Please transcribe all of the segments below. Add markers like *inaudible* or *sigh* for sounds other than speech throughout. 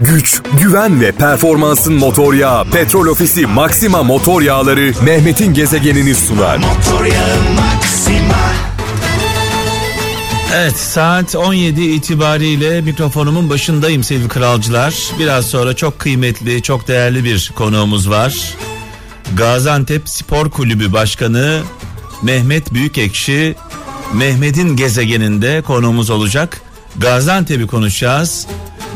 güç, güven ve performansın motor yağı Petrol Ofisi Maxima Motor Yağları Mehmet'in gezegenini sunar. Motor Evet saat 17 itibariyle mikrofonumun başındayım sevgili kralcılar. Biraz sonra çok kıymetli, çok değerli bir konuğumuz var. Gaziantep Spor Kulübü Başkanı Mehmet Büyükekşi Mehmet'in gezegeninde konuğumuz olacak. Gaziantep'i konuşacağız.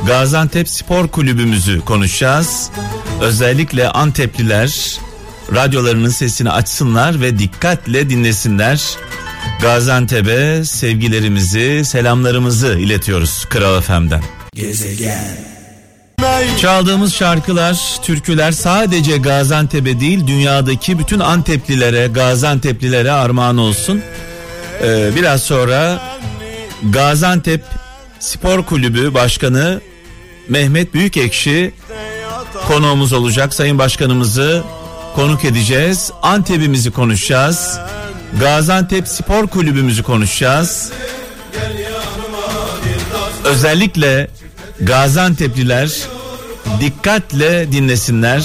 Gaziantep Spor Kulübümüzü konuşacağız. Özellikle Antepliler radyolarının sesini açsınlar ve dikkatle dinlesinler. Gaziantep'e sevgilerimizi, selamlarımızı iletiyoruz Kral FM'den. Gezegen Çaldığımız şarkılar, türküler sadece Gaziantep'e değil dünyadaki bütün Anteplilere, Gaziantep'lilere armağan olsun. Ee, biraz sonra Gaziantep Spor Kulübü Başkanı Mehmet Büyükekşi konuğumuz olacak. Sayın Başkanımızı konuk edeceğiz. Antep'imizi konuşacağız. Gaziantep Spor Kulübümüzü konuşacağız. Özellikle Gaziantep'liler dikkatle dinlesinler.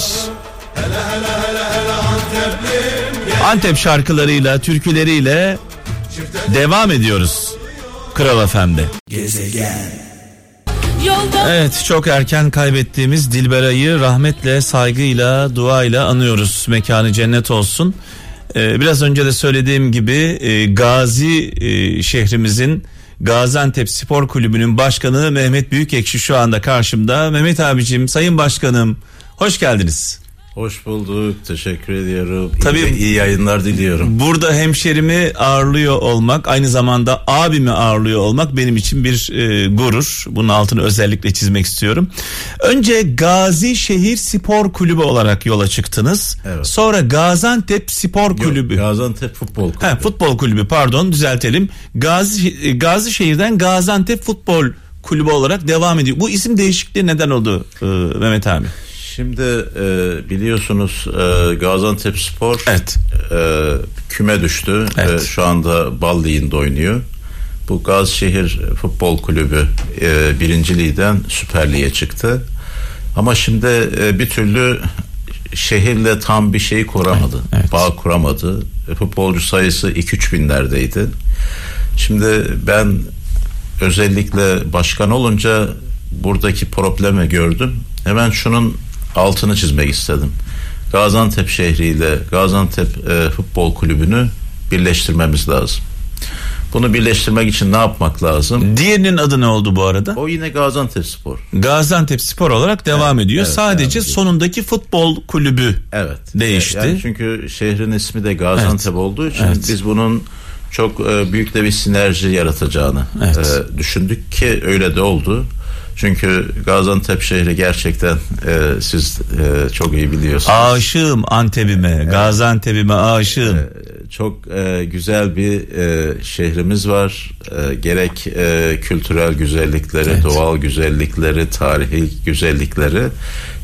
Antep şarkılarıyla, türküleriyle devam ediyoruz. Kral FM'de. Gezegen. Evet çok erken kaybettiğimiz Dilberay'ı rahmetle, saygıyla, duayla anıyoruz. Mekanı cennet olsun. Ee, biraz önce de söylediğim gibi e, Gazi e, şehrimizin Gaziantep Spor Kulübü'nün başkanı Mehmet Büyükekşi şu anda karşımda. Mehmet abicim, sayın başkanım hoş geldiniz. Hoş bulduk. Teşekkür ediyorum. Tabii iyi, iyi yayınlar diliyorum. Burada hemşerimi ağırlıyor olmak, aynı zamanda abimi ağırlıyor olmak benim için bir e, gurur. Bunun altını özellikle çizmek istiyorum. Önce Gazi Şehir Spor Kulübü olarak yola çıktınız. Evet. Sonra Gaziantep Spor Kulübü. Yok, Gaziantep Futbol Kulübü. He, futbol Kulübü pardon düzeltelim. Gazi Gazi Şehir'den Gaziantep Futbol Kulübü olarak devam ediyor. Bu isim değişikliği neden oldu e, Mehmet abi? Şimdi e, biliyorsunuz e, Gaziantep Spor evet. e, küme düştü. Evet. E, şu anda Bal Ligi'nde oynuyor. Bu Gazişehir Futbol Kulübü e, birinci ligden Süper Lig'e çıktı. Ama şimdi e, bir türlü şehirle tam bir şey kuramadı. Evet, evet. Bağ kuramadı. E, futbolcu sayısı 2-3 binlerdeydi. Şimdi ben özellikle başkan olunca buradaki problemi gördüm. Hemen şunun altını çizmek istedim. Gaziantep şehriyle Gaziantep e, Futbol Kulübü'nü birleştirmemiz lazım. Bunu birleştirmek için ne yapmak lazım? Diğerinin adı ne oldu bu arada? O yine Gaziantep Spor. Gaziantep Spor olarak devam evet, ediyor. Evet, Sadece evet. sonundaki futbol kulübü evet. değişti. Yani çünkü şehrin ismi de Gaziantep evet. olduğu için evet. biz bunun çok e, büyük de bir sinerji yaratacağını evet. e, düşündük ki öyle de oldu. Çünkü Gaziantep şehri gerçekten e, siz e, çok iyi biliyorsunuz. Aşığım Antep'ime, evet. Gaziantep'ime aşığım. E, çok e, güzel bir e, şehrimiz var. E, gerek e, kültürel güzellikleri, evet. doğal güzellikleri, tarihi güzellikleri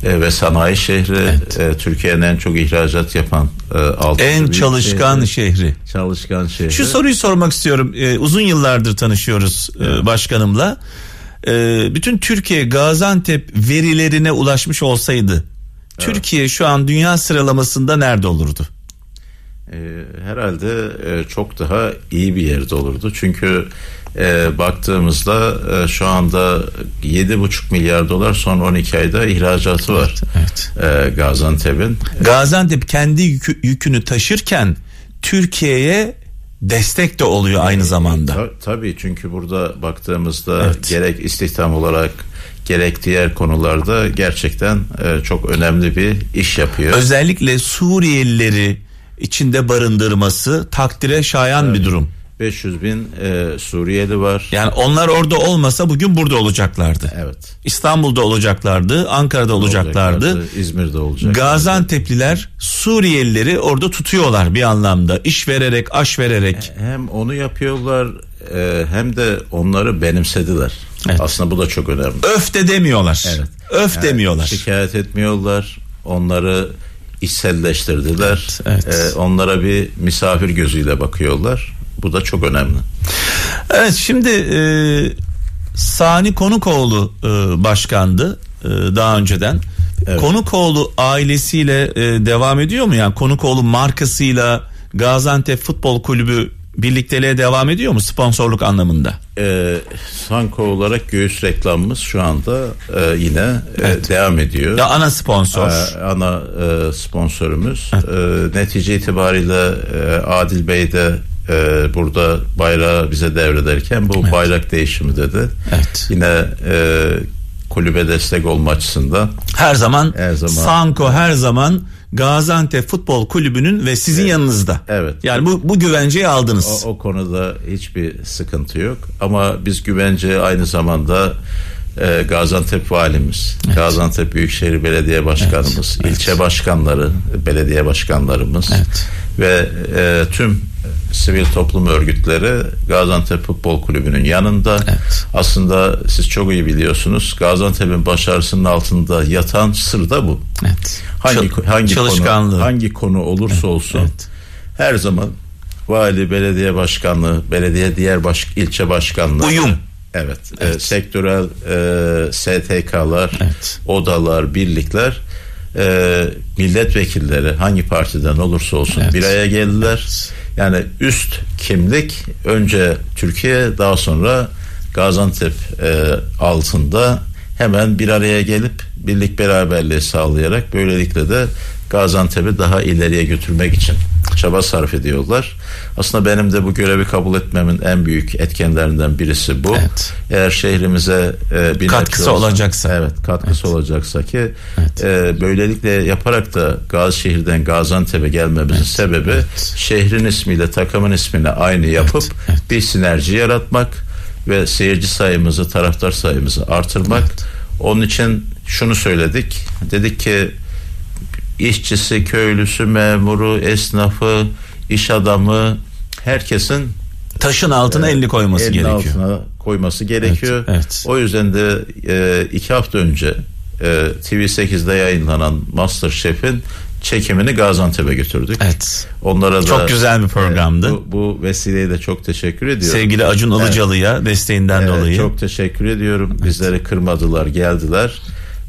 e, ve sanayi şehri evet. e, Türkiye'nin en çok ihracat yapan e, altı en çalışkan şehri. şehri. Çalışkan şehri. Şu soruyu sormak istiyorum. E, uzun yıllardır tanışıyoruz e, evet. başkanımla e, bütün Türkiye Gaziantep verilerine ulaşmış olsaydı evet. Türkiye şu an dünya sıralamasında nerede olurdu? E, herhalde e, çok daha iyi bir yerde olurdu. Çünkü e, baktığımızda e, şu anda 7,5 milyar dolar son 12 ayda ihracatı var. Evet, evet. E, Gaziantep'in. Gaziantep kendi yükü, yükünü taşırken Türkiye'ye destek de oluyor aynı zamanda. Ta, tabii çünkü burada baktığımızda evet. gerek istihdam olarak gerek diğer konularda gerçekten e, çok önemli bir iş yapıyor. Özellikle Suriyelileri içinde barındırması takdire şayan evet. bir durum. 500 bin e, Suriyeli var. Yani onlar orada olmasa bugün burada olacaklardı. Evet. İstanbul'da olacaklardı, Ankara'da olacaklardı. olacaklardı İzmir'de olacaklardı. Gaziantep'liler Suriyelileri orada tutuyorlar bir anlamda. İş vererek, aş vererek. E, hem onu yapıyorlar e, hem de onları benimsediler. Evet. Aslında bu da çok önemli. Öf de demiyorlar. Evet. Öf yani demiyorlar. Şikayet etmiyorlar. Onları içselleştirdiler. Evet, evet. Ee, onlara bir misafir gözüyle bakıyorlar. Bu da çok önemli. Evet şimdi e, Sani Konukoğlu e, başkandı. e, daha önceden. Evet. Konukoğlu ailesiyle e, devam ediyor mu yani Konukoğlu markasıyla Gaziantep Futbol Kulübü birlikteliğe devam ediyor mu sponsorluk anlamında? Ee, Sanko olarak göğüs reklamımız şu anda e, yine e, evet. e, devam ediyor. Ya ana sponsor. Ee, ana e, sponsorumuz. Evet. E, netice itibariyle e, Adil Bey de e, burada bayrağı bize devrederken bu evet. bayrak değişimi dedi. Evet. Yine e, kulübe destek olma açısından. Her zaman, her zaman Sanko her zaman Gaziantep Futbol Kulübü'nün ve sizin evet. yanınızda. Evet. Yani bu bu güvenceyi aldınız. O, o konuda hiçbir sıkıntı yok ama biz güvence aynı zamanda e, Gaziantep valimiz, evet. Gaziantep Büyükşehir Belediye Başkanımız, evet. ilçe başkanları, belediye başkanlarımız evet. ve e, tüm sivil toplum örgütleri Gaziantep Futbol Kulübü'nün yanında. Evet. Aslında siz çok iyi biliyorsunuz Gaziantep'in başarısının altında yatan sır da bu. Evet. Hangi Çal- hangi konu hangi konu olursa evet. olsun evet. her zaman vali, belediye başkanlığı, belediye diğer baş, ilçe başkanlığı uyum Evet, evet. E, sektörel e, STK'lar, evet. odalar, birlikler e, milletvekilleri hangi partiden olursa olsun evet. bir araya geldiler. Evet. Yani üst kimlik önce Türkiye daha sonra Gaziantep e, altında hemen bir araya gelip birlik beraberliği sağlayarak böylelikle de Gaziantep'i daha ileriye götürmek için çaba sarf ediyorlar. Aslında benim de bu görevi kabul etmemin en büyük etkenlerinden birisi bu. Evet. Eğer şehrimize e, bir katkısı olsa, olacaksa. Evet, katkısı evet. olacaksa ki evet. e, böylelikle yaparak da Gazişehir'den Gaziantep'e gelmemizin evet. sebebi evet. şehrin ismiyle takımın ismini aynı yapıp evet. Evet. bir sinerji yaratmak ve seyirci sayımızı, taraftar sayımızı artırmak. Evet. Onun için şunu söyledik. Dedik ki işçisi, köylüsü, memuru, esnafı, iş adamı herkesin taşın altına e, elini koyması elini gerekiyor. altına koyması gerekiyor. Evet, evet. O yüzden de e, iki hafta önce e, TV8'de yayınlanan Master Chef'in çekimini Gaziantep'e götürdük. Evet. Onlara da çok güzel bir programdı. E, bu, bu vesileyle de çok teşekkür ediyorum. Sevgili Acun Ilıcalı'ya evet. desteğinden evet, dolayı. Çok teşekkür ediyorum. Evet. Bizleri kırmadılar, geldiler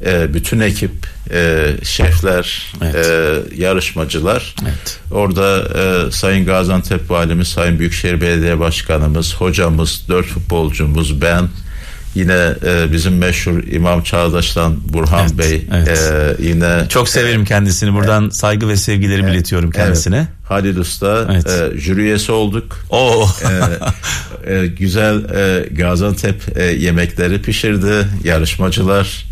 e, bütün ekip e, şefler evet. e, yarışmacılar evet. orada e, Sayın Gaziantep Valimiz Sayın Büyükşehir Belediye Başkanımız hocamız dört futbolcumuz ben Yine e, bizim meşhur İmam Çağdaş'tan Burhan evet, Bey evet. E, yine çok severim kendisini. Buradan e, saygı ve sevgilerimi evet, iletiyorum kendisine. Evet. Halil Usta evet. e, jüri üyesi olduk. Oo. e, e, güzel e, Gaziantep e, yemekleri pişirdi yarışmacılar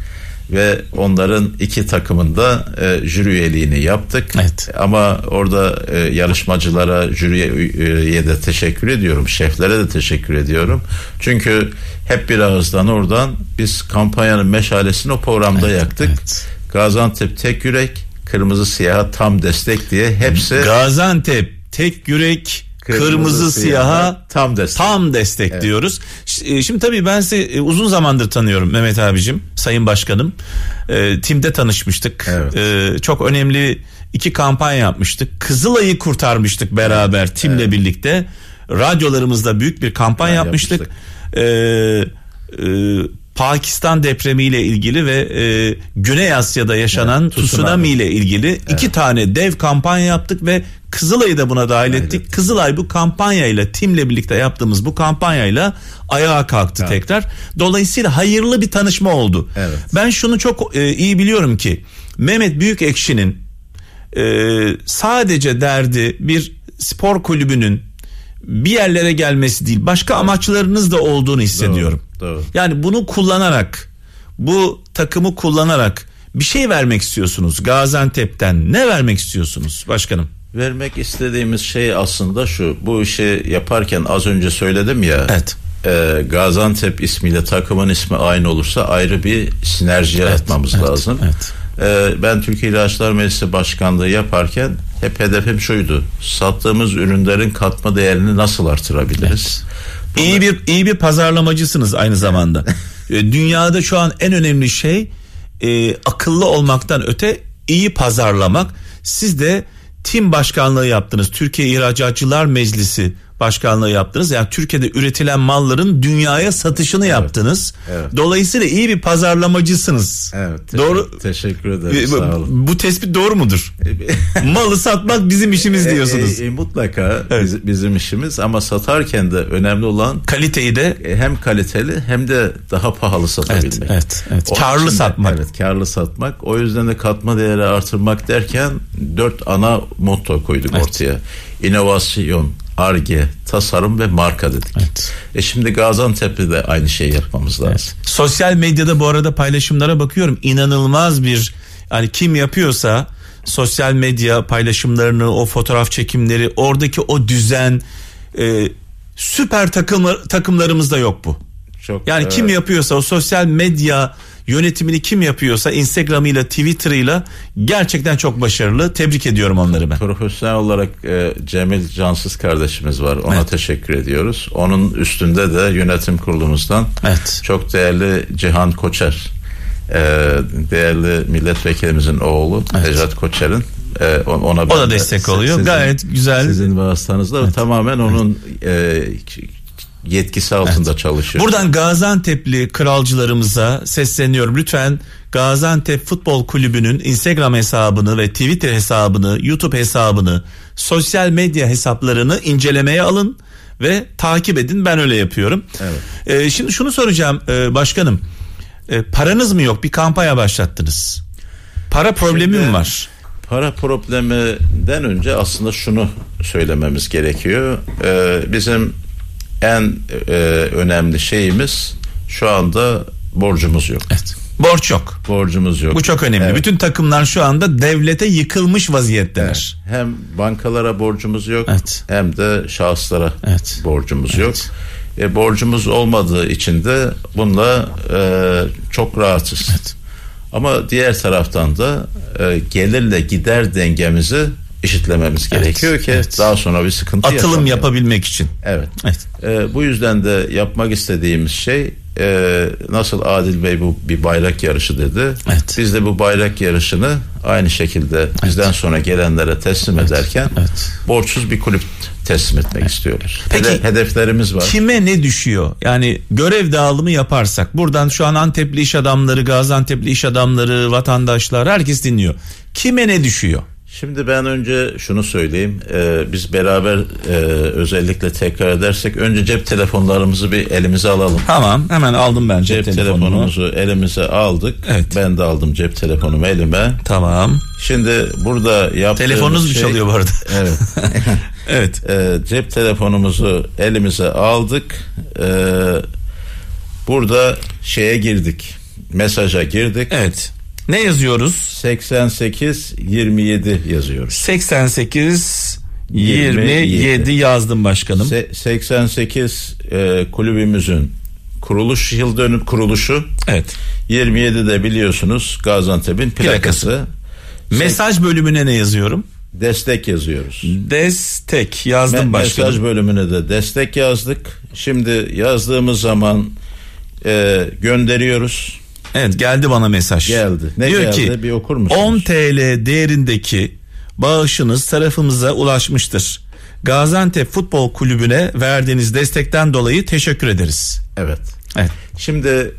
ve onların iki takımında e, jüri üyeliğini yaptık. Evet. Ama orada e, yarışmacılara, jüriye de teşekkür ediyorum. Şeflere de teşekkür ediyorum. Çünkü hep bir ağızdan oradan biz kampanyanın meşalesini o programda evet, yaktık. Evet. Gaziantep tek yürek, kırmızı siyah tam destek diye hepsi Gaziantep tek yürek Kırmızı, kırmızı siyaha tam destek, tam destek evet. diyoruz. E, şimdi tabii ben sizi e, uzun zamandır tanıyorum Mehmet abicim, Sayın Başkanım. E, timde tanışmıştık. Evet. E, çok önemli iki kampanya yapmıştık. Kızılay'ı kurtarmıştık beraber evet. timle evet. birlikte. Radyolarımızda büyük bir kampanya evet, yapmıştık. yapmıştık. E, e, Pakistan depremiyle ilgili ve e, Güney Asya'da yaşanan evet, tsunami ile ilgili evet. iki tane dev kampanya yaptık ve Kızılay'ı da buna dahil ettik. Evet. Kızılay bu kampanyayla timle birlikte yaptığımız bu kampanyayla ayağa kalktı evet. tekrar. Dolayısıyla hayırlı bir tanışma oldu. Evet. Ben şunu çok e, iyi biliyorum ki Mehmet Büyükekşi'nin e, sadece derdi bir spor kulübünün bir yerlere gelmesi değil başka amaçlarınız da olduğunu hissediyorum. Doğru, doğru. Yani bunu kullanarak bu takımı kullanarak bir şey vermek istiyorsunuz Gaziantep'ten ne vermek istiyorsunuz başkanım? Vermek istediğimiz şey aslında şu bu işi yaparken az önce söyledim ya. Evet. E, Gaziantep ismiyle takımın ismi aynı olursa ayrı bir sinerji evet, yaratmamız evet, lazım. Evet. E, ben Türkiye İlaçlar Meclisi Başkanlığı yaparken hep hedefim şuydu. Sattığımız ürünlerin katma değerini nasıl artırabiliriz? Evet. İyi bir iyi bir pazarlamacısınız aynı zamanda. *laughs* E, dünyada şu an en önemli şey e, akıllı olmaktan öte iyi pazarlamak. Siz de tim başkanlığı yaptınız. Türkiye İhracatçılar Meclisi başkanlığı yaptınız. Yani Türkiye'de üretilen malların dünyaya satışını evet. yaptınız. Evet. Dolayısıyla iyi bir pazarlamacısınız. Evet. Teşekkür, doğru. Teşekkür ederim. Bu, sağ olun. Bu tespit doğru mudur? *laughs* Malı satmak bizim işimiz e, diyorsunuz. E, e, mutlaka evet. bizim işimiz ama satarken de önemli olan kaliteyi de e, hem kaliteli hem de daha pahalı satabilmek. Evet, evet, evet. Karlı satmak. Evet, karlı satmak. O yüzden de katma değeri artırmak derken dört ana motto koyduk evet. ortaya. İnovasyon, arge, tasarım ve marka dedik. Evet. E şimdi Gaziantep'te de aynı şeyi yapmamız lazım. Evet. Sosyal medyada bu arada paylaşımlara bakıyorum. İnanılmaz bir yani kim yapıyorsa sosyal medya paylaşımlarını, o fotoğraf çekimleri, oradaki o düzen e, süper takım takımlarımızda yok bu. Çok, yani evet. kim yapıyorsa o sosyal medya yönetimini kim yapıyorsa Instagram'ıyla Twitter'ıyla gerçekten çok başarılı. Tebrik ediyorum onları ben. Profesyonel olarak e, Cemil Cansız kardeşimiz var. Ona evet. teşekkür ediyoruz. Onun üstünde de yönetim kurulumuzdan evet. çok değerli Cihan Koçer e, değerli milletvekilimizin oğlu evet. Necat Koçer'in e, ona o da destek oluyor. Sizin, Gayet güzel. Sizin vasıtanızda evet. tamamen onun evet. e, yetkisi altında evet. çalışıyor. Buradan Gaziantep'li kralcılarımıza sesleniyorum. Lütfen Gaziantep Futbol Kulübü'nün Instagram hesabını ve Twitter hesabını, YouTube hesabını, sosyal medya hesaplarını incelemeye alın ve takip edin. Ben öyle yapıyorum. Evet. Ee, şimdi şunu soracağım e, başkanım. E, paranız mı yok? Bir kampanya başlattınız. Para problemi mi var? Para probleminden önce aslında şunu söylememiz gerekiyor. Ee, bizim en e, önemli şeyimiz şu anda borcumuz yok. Evet. Borç yok. Borcumuz yok. Bu çok önemli. Evet. Bütün takımlar şu anda devlete yıkılmış vaziyetteler. Evet. Hem bankalara borcumuz yok evet. hem de şahıslara evet. borcumuz evet. yok. E, borcumuz olmadığı için de bununla e, çok rahatsız. Evet. Ama diğer taraftan da e, gelirle gider dengemizi eşitlememiz evet, gerekiyor ki evet. daha sonra bir sıkıntı atılım yaşamayalım. yapabilmek için. Evet. evet. E, bu yüzden de yapmak istediğimiz şey e, nasıl Adil Bey bu bir bayrak yarışı dedi. Evet. Biz de bu bayrak yarışını aynı şekilde evet. bizden sonra gelenlere teslim evet. ederken evet. borçsuz bir kulüp teslim etmek evet. istiyoruz. Peki Hede, hedeflerimiz var. Kime ne düşüyor? Yani görev dağılımı yaparsak buradan şu an Antepli iş adamları, Gaziantep'li iş adamları, vatandaşlar herkes dinliyor. Kime ne düşüyor? Şimdi ben önce şunu söyleyeyim. Ee, biz beraber e, özellikle tekrar edersek önce cep telefonlarımızı bir elimize alalım. Tamam hemen aldım ben cep, cep telefonumuzu elimize aldık. Evet. Ben de aldım cep telefonumu elime. Tamam. Şimdi burada yaptığımız Telefonunuz şey, mu çalıyor bu arada? Evet. *laughs* evet. E, cep telefonumuzu elimize aldık. E, burada şeye girdik. Mesaja girdik. Evet. Ne yazıyoruz? 88 27 yazıyoruz. 88 27, 27 yazdım başkanım. Se, 88 e, kulübümüzün kuruluş yıl dönüm kuruluşu. Evet. 27 de biliyorsunuz Gaziantep'in plakası. plakası. Mesaj bölümüne ne yazıyorum? Destek yazıyoruz. Destek yazdım Me- başkanım. Mesaj bölümüne de destek yazdık. Şimdi yazdığımız zaman e, gönderiyoruz. Evet geldi bana mesaj. Geldi. Ne Diyor geldi? ki bir okur musunuz? 10 TL değerindeki bağışınız tarafımıza ulaşmıştır. Gaziantep Futbol Kulübü'ne verdiğiniz destekten dolayı teşekkür ederiz. Evet. Evet. Şimdi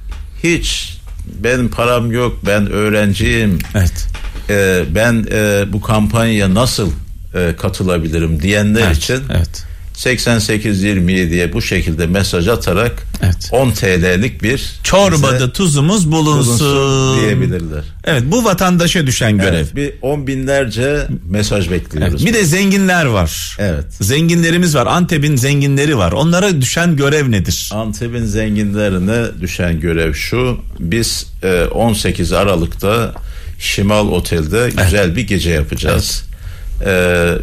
hiç benim param yok ben öğrenciyim. Evet. Ee, ben e, bu kampanya nasıl e, katılabilirim diyenler evet, için evet. 8827'ye bu şekilde mesaj atarak evet. 10 TL'lik bir çorbada tuzumuz bulunsun. bulunsun diyebilirler. Evet bu vatandaşa düşen görev. Evet, bir on binlerce mesaj bekliyoruz. Evet, bir de zenginler var. Evet. Zenginlerimiz var. Antep'in zenginleri var. Onlara düşen görev nedir? Antep'in zenginlerine düşen görev şu. Biz 18 e, Aralık'ta Şimal Otel'de güzel evet. bir gece yapacağız. Evet. Ee,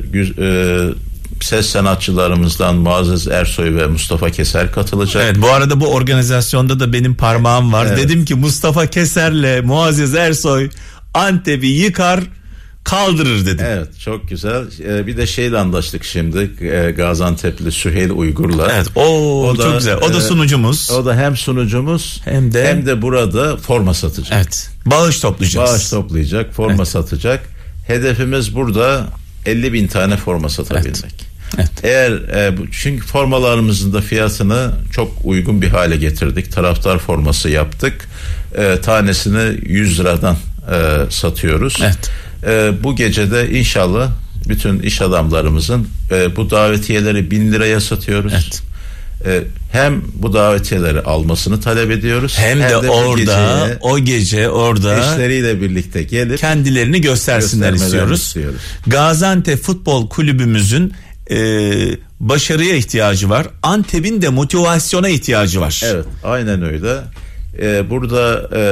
ses sanatçılarımızdan Muazzez Ersoy ve Mustafa Keser katılacak. Evet bu arada bu organizasyonda da benim parmağım var. Evet. Dedim ki Mustafa Keser'le Muazzez Ersoy Antep'i yıkar kaldırır dedim. Evet çok güzel. Ee, bir de şeyle anlaştık şimdi e, Gaziantep'li Süheyl Uygur'la. Evet o, o da, çok güzel. O da e, sunucumuz. O da hem sunucumuz hem de hem de burada forma satacak. Evet. Bağış toplayacak. Bağış toplayacak, forma evet. satacak. Hedefimiz burada 50 bin tane forma satabilmek. Evet. Evet. Eğer e, çünkü formalarımızın da fiyatını çok uygun bir hale getirdik. Taraftar forması yaptık. E, tanesini 100 liradan e, satıyoruz. Evet. E, bu gecede inşallah bütün iş adamlarımızın e, bu davetiyeleri bin liraya satıyoruz. Evet. E, hem bu davetiyeleri almasını talep ediyoruz. Hem, hem de, de orada o gece orada eşleriyle birlikte gelip kendilerini göstersinler istiyoruz. istiyoruz. Gaziantep Futbol Kulübümüzün e, başarıya ihtiyacı var. Antep'in de motivasyona ihtiyacı var. Evet, aynen öyle. Ee, burada e,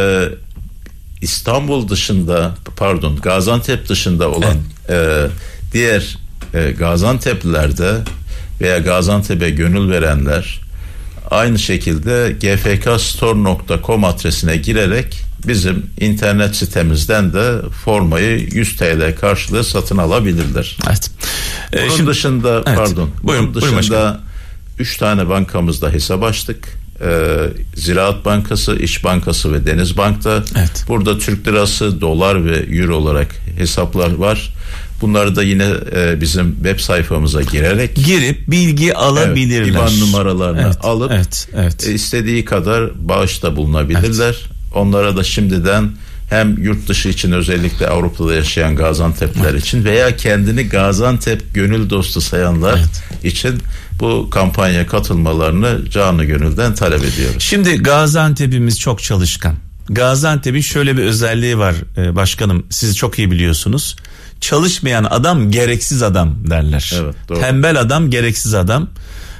İstanbul dışında, pardon, Gaziantep dışında olan evet. e, diğer e, Gaziantep'lilerde veya Gaziantep'e gönül verenler aynı şekilde gfkstore.com adresine girerek bizim internet sitemizden de formayı 100 TL karşılığı satın alabilirler. Evet. Ee, bunun şimdi, dışında evet. pardon. Buyurun, bunun dışında 3 tane bankamızda hesap açtık. Ee, Ziraat Bankası, İş Bankası ve Deniz Bank'ta. Evet. Burada Türk lirası, dolar ve euro olarak hesaplar var. Bunları da yine e, bizim web sayfamıza girerek girip bilgi alabilirler. Evet, IBAN numaralarını evet, alıp evet, evet. E, istediği kadar bağışta bulunabilirler. Evet. Onlara da şimdiden hem yurt dışı için özellikle Avrupa'da yaşayan Gaziantep'ler evet. için veya kendini Gaziantep gönül dostu sayanlar evet. için bu kampanya katılmalarını canı gönülden talep ediyoruz. Şimdi Gaziantep'imiz çok çalışkan. Gaziantep'in şöyle bir özelliği var e, başkanım siz çok iyi biliyorsunuz. Çalışmayan adam gereksiz adam derler. Evet, doğru. Tembel adam gereksiz adam.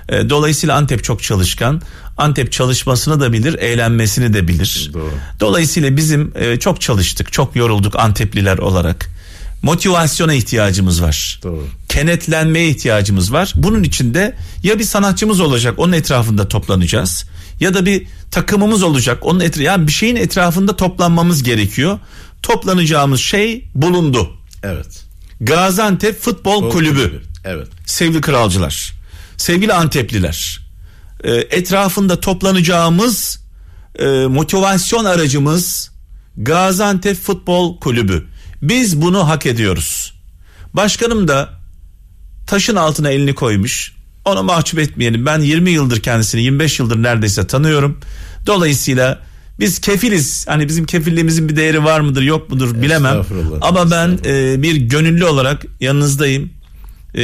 E, dolayısıyla Antep çok çalışkan. Antep çalışmasını da bilir, eğlenmesini de bilir. Doğru. Dolayısıyla bizim e, çok çalıştık, çok yorulduk Antepliler olarak. Motivasyona ihtiyacımız var. Doğru. Kenetlenmeye ihtiyacımız var. Bunun için de ya bir sanatçımız olacak, onun etrafında toplanacağız. Ya da bir takımımız olacak. Onun etrafında yani bir şeyin etrafında toplanmamız gerekiyor. Toplanacağımız şey bulundu. Evet. Gaziantep Futbol, Futbol Kulübü. Kulübü. Evet. Sevgili kralcılar, sevgili Antepliler, e, etrafında toplanacağımız e, motivasyon aracımız Gaziantep Futbol Kulübü. Biz bunu hak ediyoruz. Başkanım da taşın altına elini koymuş. Onu mahcup etmeyelim. Ben 20 yıldır kendisini 25 yıldır neredeyse tanıyorum. Dolayısıyla biz kefiliz. Hani bizim kefilliğimizin bir değeri var mıdır yok mudur bilemem. Ama ben e, bir gönüllü olarak yanınızdayım e,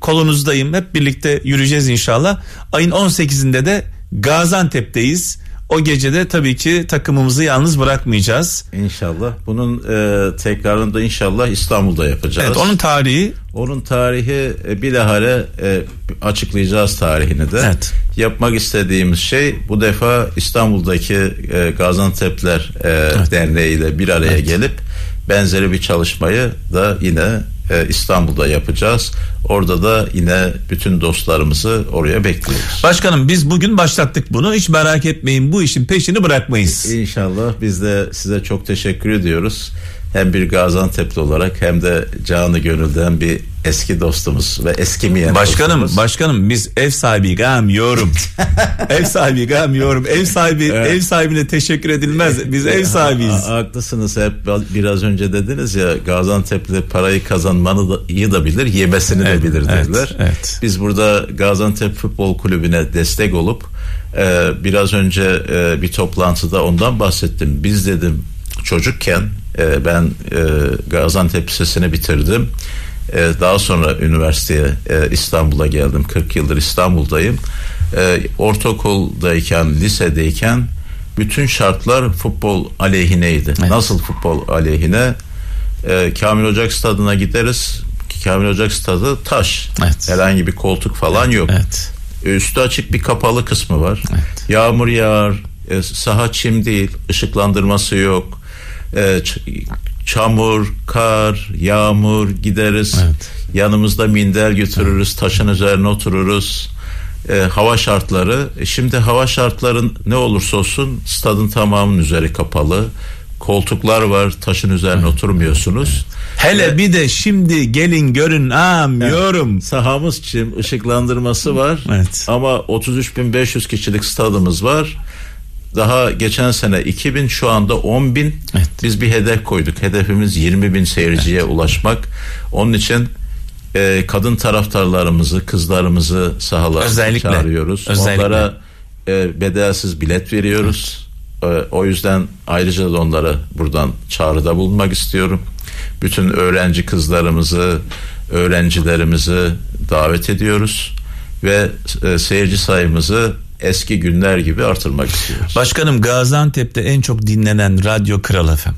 kolunuzdayım. Hep birlikte yürüyeceğiz inşallah. Ayın 18'inde de Gaziantep'teyiz. O gecede tabii ki takımımızı yalnız bırakmayacağız. İnşallah. Bunun e, tekrarını da inşallah İstanbul'da yapacağız. Evet, onun tarihi onun tarihi e, bilahare e, açıklayacağız tarihini de. Evet. Yapmak istediğimiz şey bu defa İstanbul'daki e, Gaziantep'ler e, evet. Derneği ile bir araya evet. gelip benzeri bir çalışmayı da yine e, İstanbul'da yapacağız. Orada da yine bütün dostlarımızı oraya bekliyoruz. Başkanım biz bugün başlattık bunu. Hiç merak etmeyin bu işin peşini bırakmayız. İnşallah biz de size çok teşekkür ediyoruz hem bir Gaziantep'li olarak hem de canı gönülden bir eski dostumuz ve eskimeyen Başkanım, dostumuz. başkanım biz ev sahibi yorum. *laughs* ev sahibi yorum. Ev sahibi evet. ev sahibine teşekkür edilmez. Biz ev sahibiyiz. Haklısınız. Hep biraz önce dediniz ya Gaziantep'li parayı kazanmanı da iyi da bilir, yemesini evet, de bilir dediler. Evet, evet. Biz burada Gaziantep Futbol Kulübü'ne destek olup e, biraz önce e, bir toplantıda ondan bahsettim. Biz dedim çocukken e, ben e, Gaziantep Lisesi'ni bitirdim. E, daha sonra üniversiteye e, İstanbul'a geldim. 40 yıldır İstanbul'dayım. E, ortaokuldayken, lisedeyken bütün şartlar futbol aleyhineydi. Evet. Nasıl futbol aleyhine? E, Kamil Ocak stadına gideriz. Kamil Ocak stadı taş. Evet. Herhangi bir koltuk falan yok. Evet. Üstü açık bir kapalı kısmı var. Evet. Yağmur yağar, e, saha çim değil, ışıklandırması yok e, çamur, kar, yağmur gideriz. Evet. Yanımızda minder götürürüz, evet. taşın üzerine otururuz. E, hava şartları. E, şimdi hava şartların ne olursa olsun stadın tamamının üzeri kapalı. Koltuklar var, taşın üzerine evet. oturmuyorsunuz. Evet. Hele Ve, bir de şimdi gelin görün am evet. Sahamız çim, ışıklandırması var. Evet. Ama 33.500 kişilik stadımız var. Daha geçen sene 2000 şu anda 10 bin. Evet. Biz bir hedef koyduk. Hedefimiz 20 bin seyirciye evet. ulaşmak. Onun için e, kadın taraftarlarımızı, kızlarımızı sahalara Özellikle. çağırıyoruz. Özellikle. Onlara e, bedelsiz bilet veriyoruz. Evet. E, o yüzden ayrıca da onlara buradan çağrıda bulunmak istiyorum. Bütün öğrenci kızlarımızı, öğrencilerimizi davet ediyoruz ve e, seyirci sayımızı eski günler gibi artırmak istiyoruz. Başkanım Gaziantep'te en çok dinlenen radyo Kral FM.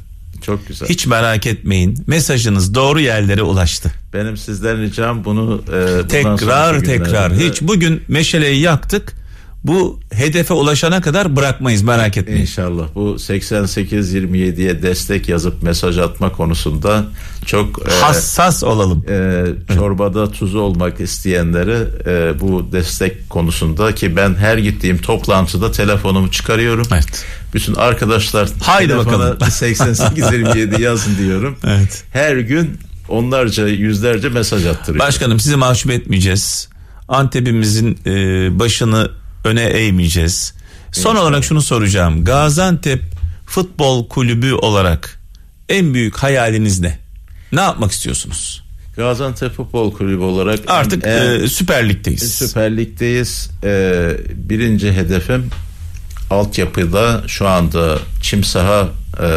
Çok güzel. Hiç merak etmeyin. Mesajınız doğru yerlere ulaştı. Benim sizden ricam bunu e, tekrar tekrar hiç bugün meşaleyi yaktık bu hedefe ulaşana kadar bırakmayız merak etmeyin. İnşallah bu 88-27'ye destek yazıp mesaj atma konusunda çok e, hassas e, olalım. E, çorbada tuzu olmak isteyenleri e, bu destek konusunda ki ben her gittiğim toplantıda telefonumu çıkarıyorum. Evet. Bütün arkadaşlar Haydi bakalım 88-27 yazın diyorum. *laughs* Evet. Her gün onlarca yüzlerce mesaj attırıyor. Başkanım sizi mahcup etmeyeceğiz. Antep'imizin e, başını öne eğmeyeceğiz. Son evet. olarak şunu soracağım. Gaziantep Futbol Kulübü olarak en büyük hayaliniz ne? Ne yapmak istiyorsunuz? Gaziantep Futbol Kulübü olarak artık en, e, Süper Lig'deyiz. Süper Lig'deyiz. E, birinci hedefim altyapıda şu anda çim saha e,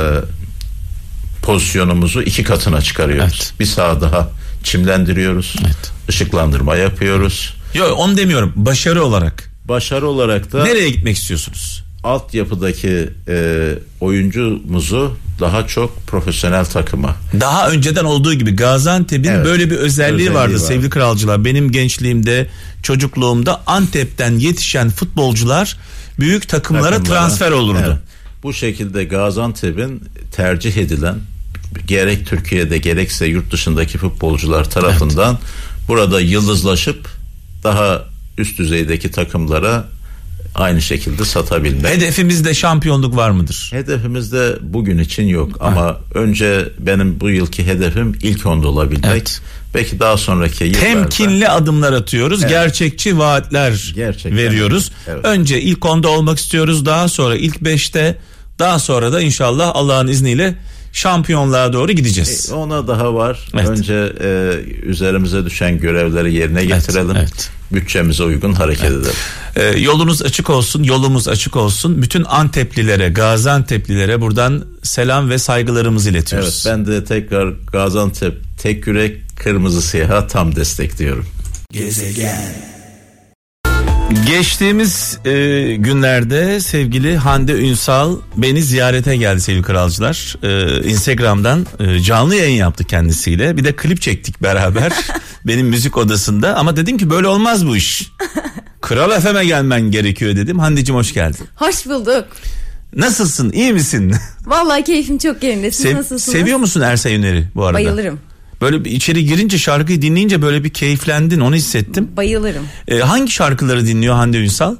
pozisyonumuzu iki katına çıkarıyoruz. Evet. Bir saha daha çimlendiriyoruz. Evet. Işıklandırma yapıyoruz. Yok onu demiyorum. Başarı olarak. Başarı olarak da nereye gitmek istiyorsunuz? Altyapıdaki e, oyuncumuzu daha çok profesyonel takıma. Daha önceden olduğu gibi Gaziantep'in evet, böyle bir özelliği, özelliği vardı var. sevgili kralcılar. Benim gençliğimde, çocukluğumda Antep'ten yetişen futbolcular büyük takımlara, takımlara transfer olurdu. Evet. Bu şekilde Gaziantep'in tercih edilen gerek Türkiye'de gerekse yurt dışındaki futbolcular tarafından evet. burada yıldızlaşıp daha üst düzeydeki takımlara aynı şekilde satabilmek. Hedefimizde şampiyonluk var mıdır? Hedefimizde bugün için yok ha. ama önce benim bu yılki hedefim ilk onda olabilmek. Evet. Belki daha sonraki yıllarda. Temkinli adımlar atıyoruz. Evet. Gerçekçi vaatler Gerçekten. veriyoruz. Evet. Önce ilk onda olmak istiyoruz. Daha sonra ilk beşte daha sonra da inşallah Allah'ın izniyle şampiyonluğa doğru gideceğiz. E, ona daha var. Evet. Önce e, üzerimize düşen görevleri yerine getirelim. Evet, evet. Bütçemize uygun hareket evet. edelim. E, yolunuz açık olsun, yolumuz açık olsun. Bütün Anteplilere, Gaziantep'lilere buradan selam ve saygılarımızı iletiyoruz. Evet, ben de tekrar Gaziantep tek yürek kırmızı siyaha tam destekliyorum. Gezegen Geçtiğimiz e, günlerde sevgili Hande Ünsal beni ziyarete geldi sevgili kralcılar. E, Instagram'dan e, canlı yayın yaptı kendisiyle. Bir de klip çektik beraber *laughs* benim müzik odasında. Ama dedim ki böyle olmaz bu iş. *laughs* Kral FM'e gelmen gerekiyor dedim. Hande'cim hoş geldin. Hoş bulduk. Nasılsın? İyi misin? Vallahi keyfim çok yerinde. Siz Sev, nasılsınız? Seviyor musun Ersay Üner'i bu arada? Bayılırım. Böyle bir içeri girince şarkıyı dinleyince böyle bir keyiflendin onu hissettim. Bayılırım. Ee, hangi şarkıları dinliyor Hande Ünsal?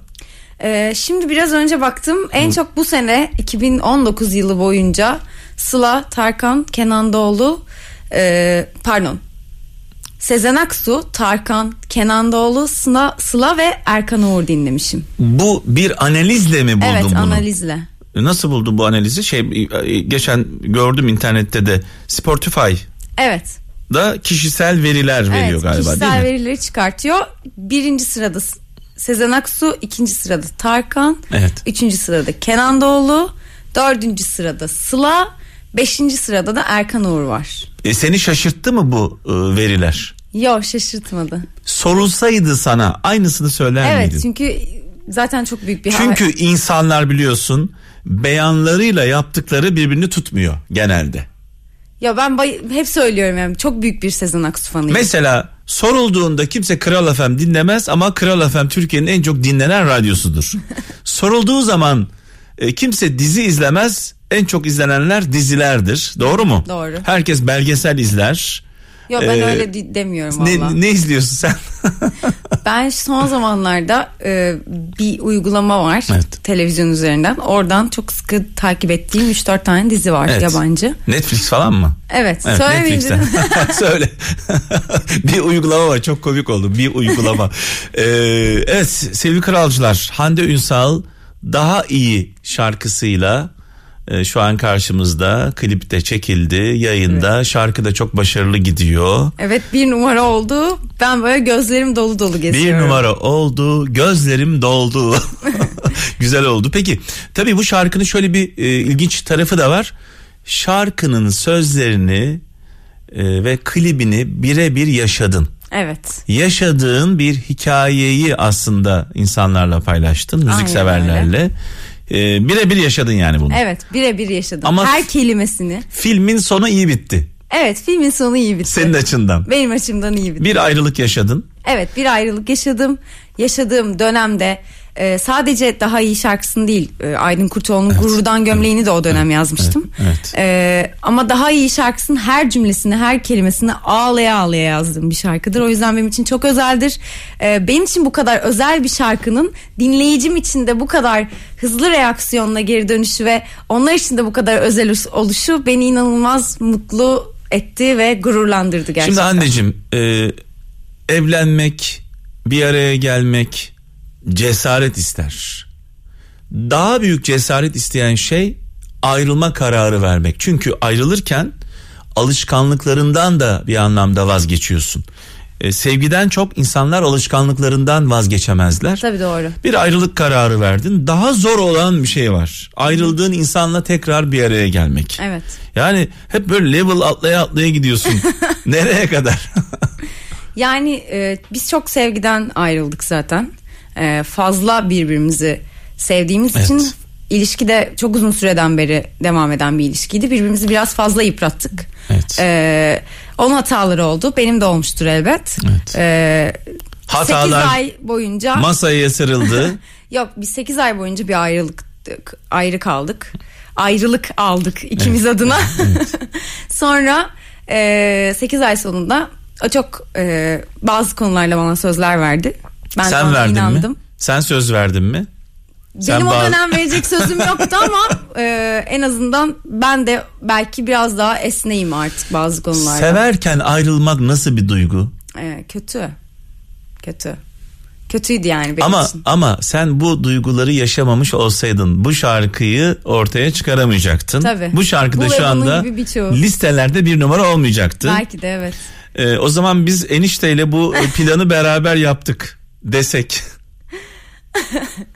Ee, şimdi biraz önce baktım en Hı. çok bu sene 2019 yılı boyunca Sıla, Tarkan, Kenan Doğulu e, pardon Sezen Aksu, Tarkan, Kenan Doğulu, Sıla, Sıla ve Erkan Uğur dinlemişim. Bu bir analizle mi buldun evet, bunu? Evet analizle. Nasıl buldun bu analizi? Şey geçen gördüm internette de Spotify. Evet da kişisel veriler veriyor evet, galiba değil mi? Kişisel verileri çıkartıyor. Birinci sırada Sezen Aksu, ikinci sırada Tarkan, evet. üçüncü sırada Kenan Doğulu, dördüncü sırada Sıla, beşinci sırada da Erkan Uğur var. E seni şaşırttı mı bu e, veriler? Yok şaşırtmadı. Sorulsaydı sana aynısını söyler evet, miydin? Evet çünkü zaten çok büyük bir Çünkü ha- insanlar biliyorsun beyanlarıyla yaptıkları birbirini tutmuyor genelde. Ya ben bay- hep söylüyorum yani çok büyük bir Sezen Aksu fanıyım. Mesela sorulduğunda kimse Kral FM dinlemez ama Kral FM Türkiye'nin en çok dinlenen radyosudur. *laughs* Sorulduğu zaman e, kimse dizi izlemez en çok izlenenler dizilerdir. Doğru mu? Doğru. Herkes belgesel izler. Yok ben ee, öyle demiyorum valla. Ne, ne izliyorsun sen? *laughs* ben son zamanlarda e, bir uygulama var evet. televizyon üzerinden. Oradan çok sıkı takip ettiğim 3-4 tane dizi var evet. yabancı. Netflix falan mı? Evet. evet Söylemeyeyim *laughs* Söyle. *laughs* bir uygulama var çok komik oldu. Bir uygulama. ee, evet sevgili kralcılar Hande Ünsal daha iyi şarkısıyla e, şu an karşımızda. Klipte çekildi, yayında. Evet. Şarkı da çok başarılı gidiyor. Evet bir numara oldu. Ben böyle gözlerim dolu dolu geziyorum. Bir numara oldu, gözlerim doldu. *laughs* Güzel oldu. Peki tabii bu şarkının şöyle bir e, ilginç tarafı da var. Şarkının sözlerini e, ve klibini birebir yaşadın. Evet. Yaşadığın bir hikayeyi aslında insanlarla paylaştın, müzikseverlerle. Ee, birebir yaşadın yani bunu. Evet, birebir yaşadım. Ama Her kelimesini. Filmin sonu iyi bitti. Evet, filmin sonu iyi bitti. Senin açından. Benim açımdan iyi bitti. Bir ayrılık yaşadın. Evet, bir ayrılık yaşadım. Yaşadığım dönemde e, sadece daha iyi şarkısını değil e, Aydın Kurtoğlu'nun evet. Gururdan Gömleğini de o dönem evet. yazmıştım. Evet. evet. E, ama daha iyi şarkısının her cümlesini her kelimesini ağlaya ağlaya yazdığım bir şarkıdır. O yüzden benim için çok özeldir. E, benim için bu kadar özel bir şarkının dinleyicim için de bu kadar hızlı reaksiyonla geri dönüşü ve onlar için de bu kadar özel oluşu beni inanılmaz mutlu etti ve gururlandırdı gerçekten. Şimdi anneciğim e, evlenmek bir araya gelmek cesaret ister. Daha büyük cesaret isteyen şey ayrılma kararı vermek. Çünkü ayrılırken alışkanlıklarından da bir anlamda vazgeçiyorsun. Ee, sevgiden çok insanlar alışkanlıklarından vazgeçemezler. Tabii doğru. Bir ayrılık kararı verdin. Daha zor olan bir şey var. Ayrıldığın insanla tekrar bir araya gelmek. Evet. Yani hep böyle level atlaya atlaya gidiyorsun. *laughs* Nereye kadar? yani e, biz çok sevgiden ayrıldık zaten e, fazla birbirimizi sevdiğimiz evet. için ilişkide çok uzun süreden beri devam eden bir ilişkiydi. Birbirimizi biraz fazla yıprattık. Evet. Ee, onun hataları oldu. Benim de olmuştur elbet. Evet. Ee, Hatalar 8 ay boyunca masaya sarıldı. *laughs* Yok biz 8 ay boyunca bir ayrılık ayrı kaldık. Ayrılık aldık ikimiz evet. adına. Evet. *laughs* Sonra e, 8 ay sonunda çok e, bazı konularla bana sözler verdi. Ben Sen verdin inandım. mi? Sen söz verdin mi? Sen Benim bazı... o dönem verecek sözüm *laughs* yoktu ama e, en azından ben de belki biraz daha esneyim artık bazı konularda. Severken ayrılmak nasıl bir duygu? E, kötü. Kötü. Kötüydü yani benim ama, için. Ama sen bu duyguları yaşamamış olsaydın bu şarkıyı ortaya çıkaramayacaktın. Tabii. Bu şarkıda bu şu anda listelerde bir numara olmayacaktı. Belki de evet. Ee, o zaman biz enişteyle bu *laughs* planı beraber yaptık desek.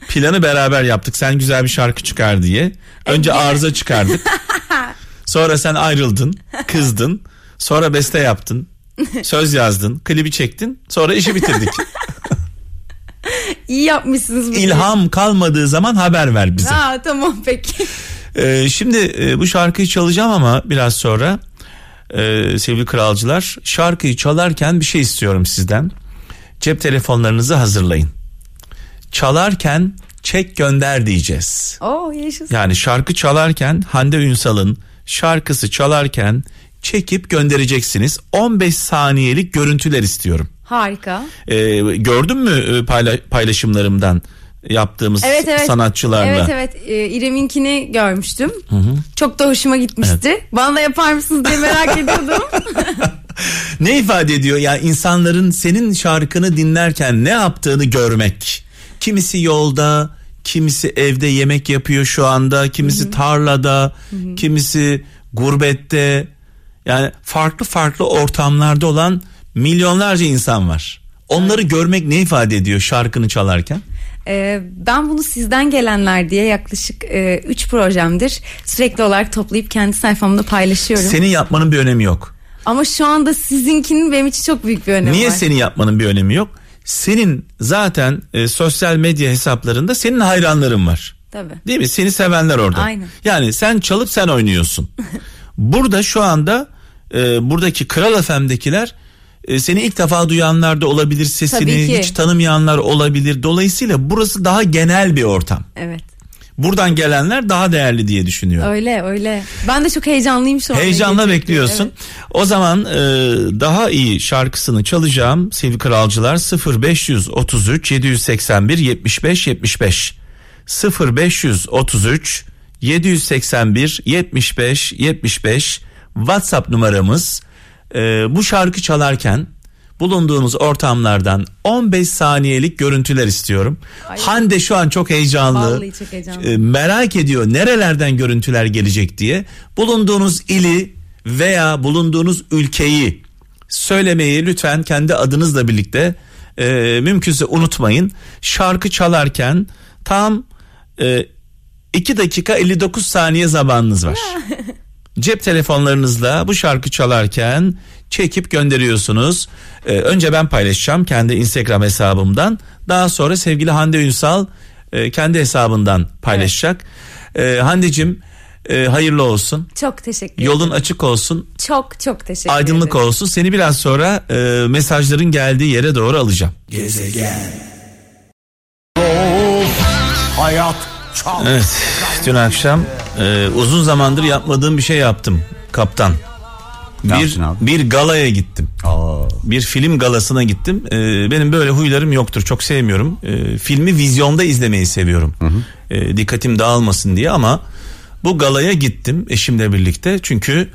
Planı beraber yaptık. Sen güzel bir şarkı çıkar diye. Önce arıza çıkardık. *laughs* Sonra sen ayrıldın, kızdın. Sonra beste yaptın. Söz yazdın, klibi çektin. Sonra işi bitirdik. *laughs* İyi yapmışsınız. Bunu. İlham kalmadığı zaman haber ver bize. Ha tamam peki. Ee, şimdi e, bu şarkıyı çalacağım ama biraz sonra e, sevgili kralcılar şarkıyı çalarken bir şey istiyorum sizden. Cep telefonlarınızı hazırlayın. Çalarken çek gönder diyeceğiz. Oo yaşasın. Yani şarkı çalarken Hande Ünsal'ın şarkısı çalarken çekip göndereceksiniz. 15 saniyelik görüntüler istiyorum. Harika. Ee, gördün mü e, payla, paylaşımlarımdan? yaptığımız evet, evet. sanatçılarla. Evet evet ee, İrem'inkini görmüştüm. Hı hı. Çok da hoşuma gitmişti. Evet. Bana da yapar mısınız diye merak ediyordum. *laughs* *laughs* ne ifade ediyor? Yani insanların senin şarkını dinlerken ne yaptığını görmek. Kimisi yolda, kimisi evde yemek yapıyor şu anda, kimisi Hı-hı. tarlada, Hı-hı. kimisi gurbette. Yani farklı farklı ortamlarda olan milyonlarca insan var. Onları evet. görmek ne ifade ediyor şarkını çalarken? Ee, ben bunu sizden gelenler diye yaklaşık 3 e, projemdir sürekli olarak toplayıp kendi sayfamda paylaşıyorum. Senin yapmanın bir önemi yok. Ama şu anda sizinkinin benim için çok büyük bir önemi Niye var. Niye senin yapmanın bir önemi yok? Senin zaten e, sosyal medya hesaplarında senin hayranların var. Tabii. Değil mi? Seni sevenler orada. Aynen. Yani sen çalıp sen oynuyorsun. *laughs* Burada şu anda e, buradaki Kral FM'dekiler e, seni ilk defa duyanlar da olabilir sesini hiç tanımayanlar olabilir. Dolayısıyla burası daha genel bir ortam. Evet. Buradan gelenler daha değerli diye düşünüyorum. Öyle öyle. Ben de çok heyecanlıyım şu an. Heyecanla bekliyorsun. Evet. O zaman e, daha iyi şarkısını çalacağım sevgili kralcılar 0533 781 75 75 0533 781 75 75 WhatsApp numaramız e, bu şarkı çalarken bulunduğunuz ortamlardan 15 saniyelik görüntüler istiyorum. Ay. Hande şu an çok heyecanlı. çok heyecanlı. E, merak ediyor nerelerden görüntüler gelecek diye. Bulunduğunuz ili veya bulunduğunuz ülkeyi söylemeyi lütfen kendi adınızla birlikte e, mümkünse unutmayın. Şarkı çalarken tam e, 2 dakika 59 saniye zamanınız var. *laughs* Cep telefonlarınızla bu şarkı çalarken çekip gönderiyorsunuz. Ee, önce ben paylaşacağım kendi Instagram hesabımdan. Daha sonra sevgili Hande Ünsal e, kendi hesabından paylaşacak. Evet. Ee, Hande'cim e, hayırlı olsun. Çok teşekkür ederim. Yolun açık olsun. Çok çok teşekkür ederim. Aydınlık olsun. Seni biraz sonra e, mesajların geldiği yere doğru alacağım. Gezegen. Hayat çok. Evet. Dün akşam e, uzun zamandır yapmadığım bir şey yaptım kaptan. Bir bir galaya gittim. Aa. Bir film galasına gittim. Ee, benim böyle huylarım yoktur. Çok sevmiyorum. Ee, filmi vizyonda izlemeyi seviyorum. Hı hı. Ee, dikkatim dağılmasın diye ama bu galaya gittim eşimle birlikte. Çünkü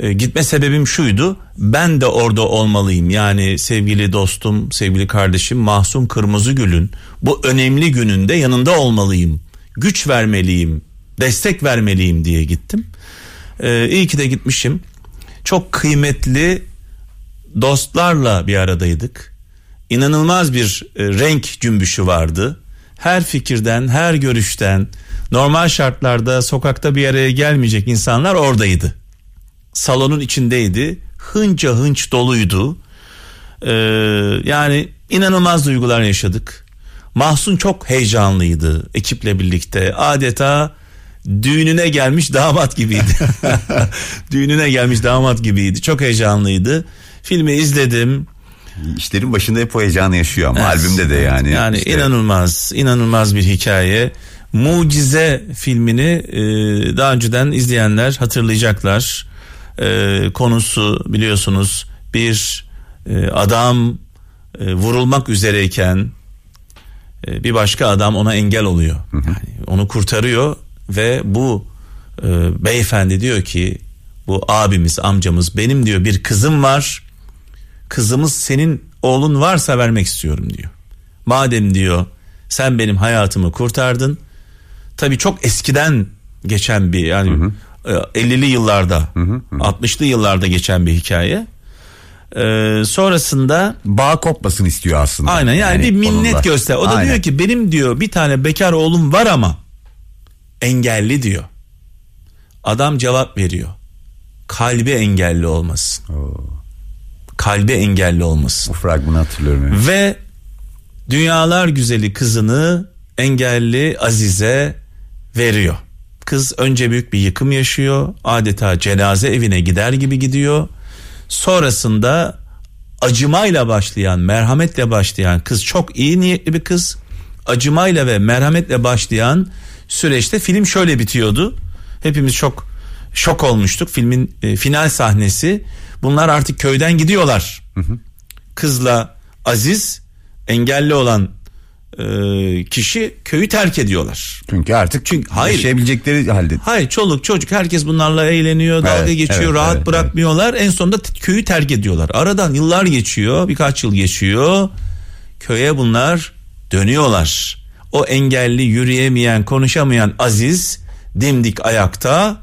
e, gitme sebebim şuydu. Ben de orada olmalıyım. Yani sevgili dostum, sevgili kardeşim Mahsun Kırmızıgül'ün bu önemli gününde yanında olmalıyım. Güç vermeliyim, destek vermeliyim diye gittim. Ee, iyi ki de gitmişim. Çok kıymetli dostlarla bir aradaydık. İnanılmaz bir e, renk cümbüşü vardı. Her fikirden, her görüşten, normal şartlarda sokakta bir araya gelmeyecek insanlar oradaydı. Salonun içindeydi. Hınca hınç doluydu. Ee, yani inanılmaz duygular yaşadık. Mahsun çok heyecanlıydı ekiple birlikte. Adeta düğününe gelmiş damat gibiydi. *laughs* düğününe gelmiş damat gibiydi. Çok heyecanlıydı. Filmi izledim. İşlerin başında hep o heyecanı yaşıyor ama evet. albümde de yani. Yani işte. inanılmaz, inanılmaz bir hikaye. Mucize filmini e, daha önceden izleyenler hatırlayacaklar. E, konusu biliyorsunuz bir e, adam e, vurulmak üzereyken e, bir başka adam ona engel oluyor. Yani onu kurtarıyor ve bu e, beyefendi diyor ki bu abimiz amcamız benim diyor bir kızım var. Kızımız senin oğlun varsa vermek istiyorum diyor. Madem diyor sen benim hayatımı kurtardın. Tabii çok eskiden geçen bir yani hı hı. 50'li e, yıllarda, hı hı hı. 60'lı yıllarda geçen bir hikaye. Ee, sonrasında bağ kopmasını istiyor aslında. Aynen yani, yani bir minnet onunla. göster. O da aynen. diyor ki benim diyor bir tane bekar oğlum var ama engelli diyor. Adam cevap veriyor. Kalbi engelli olmasın. Oo. Kalbi engelli olmasın. O fragmanı hatırlıyorum. Yani. Ve dünyalar güzeli kızını engelli Azize veriyor. Kız önce büyük bir yıkım yaşıyor. Adeta cenaze evine gider gibi gidiyor. Sonrasında acımayla başlayan, merhametle başlayan kız çok iyi niyetli bir kız. Acımayla ve merhametle başlayan süreçte film şöyle bitiyordu. Hepimiz çok şok olmuştuk. Filmin e, final sahnesi. Bunlar artık köyden gidiyorlar. Hı hı. Kızla Aziz engelli olan e, kişi köyü terk ediyorlar. Çünkü artık çünkü hayır yaşayabilecekleri halde. Hayır çoluk çocuk herkes bunlarla eğleniyor, dalga evet, geçiyor, evet, rahat evet, bırakmıyorlar. Evet. En sonunda köyü terk ediyorlar. Aradan yıllar geçiyor, birkaç yıl geçiyor. Köye bunlar dönüyorlar. O engelli, yürüyemeyen, konuşamayan Aziz dimdik ayakta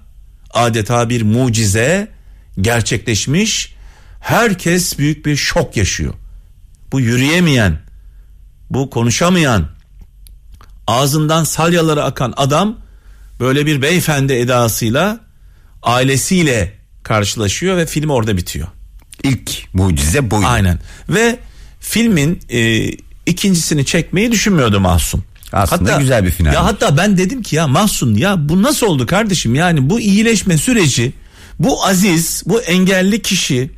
adeta bir mucize gerçekleşmiş. Herkes büyük bir şok yaşıyor. Bu yürüyemeyen, bu konuşamayan, ağzından salyaları akan adam böyle bir beyefendi edasıyla ailesiyle karşılaşıyor ve film orada bitiyor. İlk mucize buydu. Aynen. Ve filmin e, ikincisini çekmeyi düşünmüyordu Mahsun. Aslında hatta, güzel bir final. Ya hatta ben dedim ki ya Mahsun ya bu nasıl oldu kardeşim? Yani bu iyileşme süreci bu aziz bu engelli kişi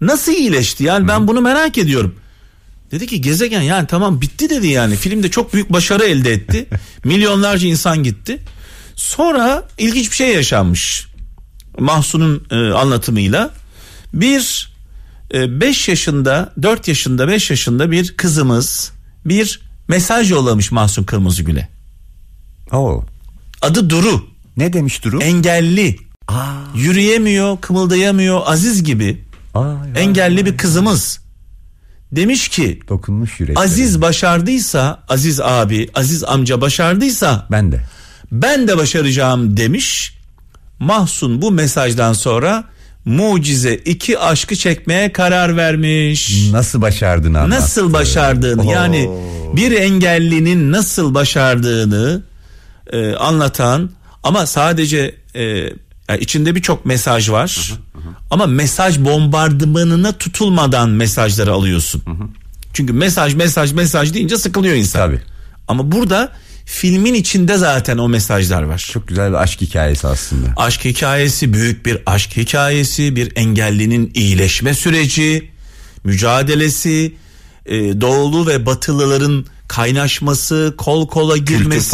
nasıl iyileşti? Yani ben bunu merak ediyorum. Dedi ki gezegen yani tamam bitti dedi yani. Filmde çok büyük başarı elde etti. *laughs* Milyonlarca insan gitti. Sonra ilginç bir şey yaşanmış. Mahsun'un e, anlatımıyla. Bir 5 e, yaşında, 4 yaşında, 5 yaşında bir kızımız bir mesaj yollamış Mahsun Kırmızıgül'e. Oo. Adı Duru. Ne demiş Duru? Engelli. Aa. Yürüyemiyor, kımıldayamıyor, Aziz gibi. Aa, engelli bir kızımız. Demiş ki dokunmuş yürek. Aziz başardıysa, Aziz abi, Aziz amca başardıysa ben de. Ben de başaracağım demiş. Mahsun bu mesajdan sonra mucize iki aşkı çekmeye karar vermiş. Nasıl başardığını anlattı. Nasıl başardığını Oo. yani bir engellinin nasıl başardığını e, anlatan ama sadece e, yani içinde birçok mesaj var. Hı hı hı. Ama mesaj bombardımanına tutulmadan mesajları alıyorsun. Hı hı. Çünkü mesaj mesaj mesaj deyince sıkılıyor insan. Tabii. Ama burada filmin içinde zaten o mesajlar var. Çok güzel bir aşk hikayesi aslında. Aşk hikayesi büyük bir aşk hikayesi, bir engellinin iyileşme süreci, mücadelesi, e, doğulu ve batılıların kaynaşması, kol kola girmesi,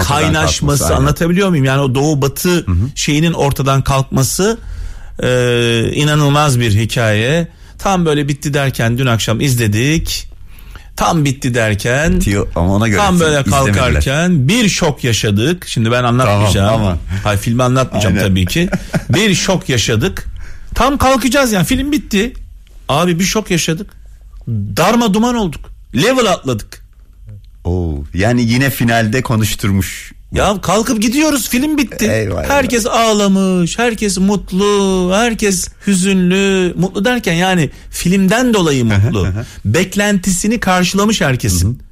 kaynaşması kalkması, anlatabiliyor muyum? Yani o doğu batı hı hı. şeyinin ortadan kalkması e, inanılmaz bir hikaye. Tam böyle bitti derken dün akşam izledik. Tam bitti derken Bitiyor, ama ona göre tam böyle kalkarken bir şok yaşadık. Şimdi ben anlatmayacağım. Tamam, tamam. Hayır filmi anlatmayacağım Aynen. tabii ki. *laughs* Bir şok yaşadık. Tam kalkacağız yani film bitti. Abi bir şok yaşadık. Darma duman olduk. Level atladık. Oo, yani yine finalde konuşturmuş. Ya kalkıp gidiyoruz film bitti. Eyvah, herkes eyvah. ağlamış, herkes mutlu, herkes hüzünlü. Mutlu derken yani filmden dolayı mutlu. Beklentisini karşılamış herkesin.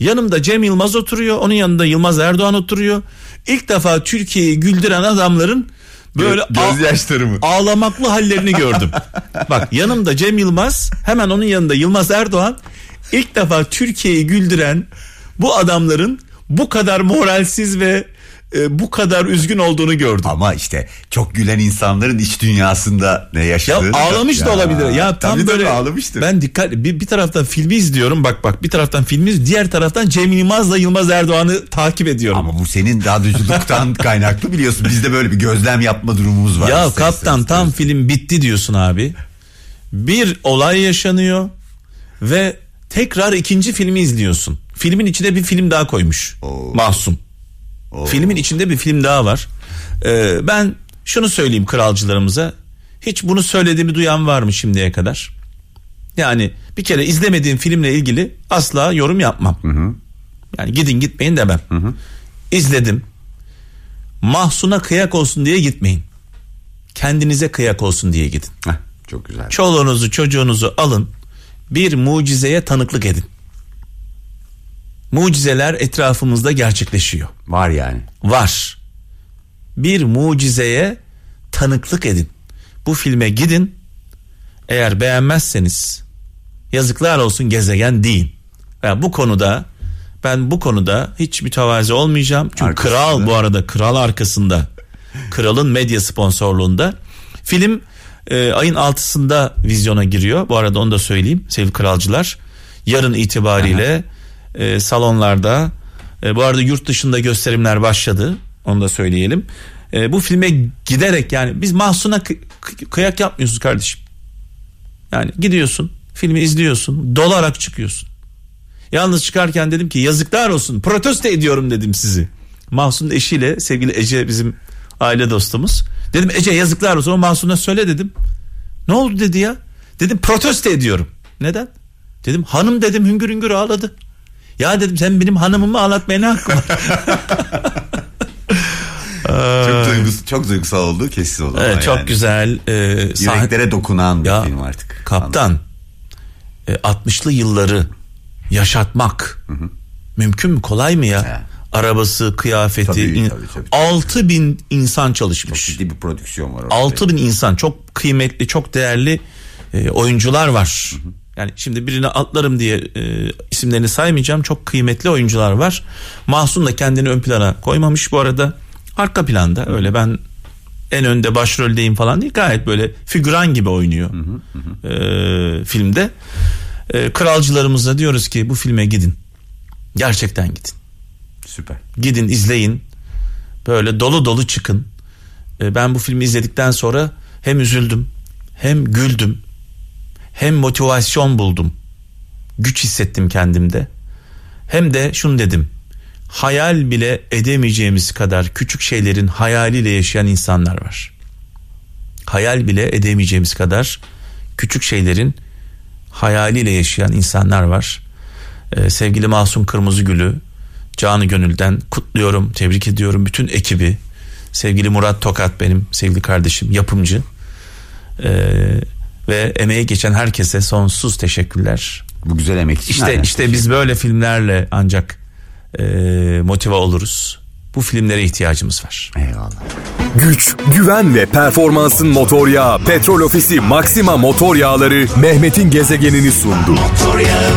Yanımda Cem Yılmaz oturuyor, onun yanında Yılmaz Erdoğan oturuyor. İlk defa Türkiye'yi güldüren adamların böyle gözyaşları mı? Ağlamaklı hallerini gördüm. *laughs* Bak yanımda Cem Yılmaz, hemen onun yanında Yılmaz Erdoğan. İlk defa Türkiye'yi güldüren bu adamların bu kadar moralsiz ve e, bu kadar üzgün olduğunu gördüm. Ama işte çok gülen insanların iç dünyasında ne yaşadığını. Ya ağlamış da, da olabilir. Ya tam tabii böyle ağlamıştır. Ben dikkat bir, bir taraftan filmi izliyorum bak bak bir taraftan filmi diğer taraftan Cem Yılmaz'la Yılmaz Erdoğan'ı takip ediyorum. Ama bu senin radyocülükten *laughs* kaynaklı biliyorsun. Bizde böyle bir gözlem yapma durumumuz var. Ya kaptan tam film bitti diyorsun abi. Bir olay yaşanıyor ve tekrar ikinci filmi izliyorsun. Filmin içine bir film daha koymuş. Oo. Mahsum. Oo. Filmin içinde bir film daha var. Ee, ben şunu söyleyeyim kralcılarımıza. Hiç bunu söylediğimi duyan var mı şimdiye kadar? Yani bir kere izlemediğim filmle ilgili asla yorum yapmam. Hı hı. Yani gidin gitmeyin demem. Hı hı. İzledim. Mahsuna kıyak olsun diye gitmeyin. Kendinize kıyak olsun diye gidin. Heh, çok güzel. Çoluğunuzu çocuğunuzu alın. Bir mucizeye tanıklık edin mucizeler etrafımızda gerçekleşiyor. Var yani. Var. Bir mucizeye tanıklık edin. Bu filme gidin. Eğer beğenmezseniz yazıklar olsun gezegen değil. Yani bu konuda ben bu konuda hiç mütevazi olmayacağım. Çünkü arkasında. kral bu arada kral arkasında. Kralın medya sponsorluğunda. Film e, ayın altısında vizyona giriyor. Bu arada onu da söyleyeyim sevgili kralcılar. Yarın itibariyle Aha e, salonlarda. E, bu arada yurt dışında gösterimler başladı. Onu da söyleyelim. E, bu filme giderek yani biz mahsuna kı- kıyak yapmıyoruz kardeşim. Yani gidiyorsun filmi izliyorsun dolarak çıkıyorsun. Yalnız çıkarken dedim ki yazıklar olsun protesto ediyorum dedim sizi. Mahsun'un eşiyle sevgili Ece bizim aile dostumuz. Dedim Ece yazıklar olsun o Mahsun'a söyle dedim. Ne oldu dedi ya. Dedim protesto ediyorum. Neden? Dedim hanım dedim hüngür hüngür ağladı. Ya dedim sen benim hanımımı ağlatmaya ne hakkın var? *laughs* çok, duygus, çok duygusal oldu kesin o Evet, çok yani. güzel. E, Yüreklere sah- dokunan bir ya, film artık. Kaptan e, 60'lı yılları yaşatmak hı hı. mümkün mü kolay mı ya? He. Arabası, kıyafeti, tabii, in, tabii, tabii. 6 bin insan çalışmış. Çok ciddi bir prodüksiyon var. 6 bin insan çok kıymetli, çok değerli e, oyuncular var. Hı hı. Yani şimdi birini atlarım diye e, isimlerini saymayacağım. Çok kıymetli oyuncular var. Mahsun da kendini ön plana koymamış bu arada. Arka planda öyle ben en önde başroldeyim falan değil. Gayet böyle figüran gibi oynuyor hı hı hı. E, filmde. E, kralcılarımıza diyoruz ki bu filme gidin. Gerçekten gidin. Süper. Gidin izleyin. Böyle dolu dolu çıkın. E, ben bu filmi izledikten sonra hem üzüldüm hem güldüm hem motivasyon buldum. Güç hissettim kendimde. Hem de şunu dedim. Hayal bile edemeyeceğimiz kadar küçük şeylerin hayaliyle yaşayan insanlar var. Hayal bile edemeyeceğimiz kadar küçük şeylerin hayaliyle yaşayan insanlar var. Ee, sevgili Masum Kırmızıgül'ü canı gönülden kutluyorum, tebrik ediyorum bütün ekibi. Sevgili Murat Tokat benim sevgili kardeşim, yapımcı. Ee, ve emeği geçen herkese sonsuz teşekkürler. Bu güzel emek için. İşte işte biz böyle filmlerle ancak e, motive oluruz. Bu filmlere ihtiyacımız var. Eyvallah. Güç, güven ve performansın motor yağı Petrol Ofisi Maxima Motor Yağları Mehmet'in gezegenini sundu. Motor yağı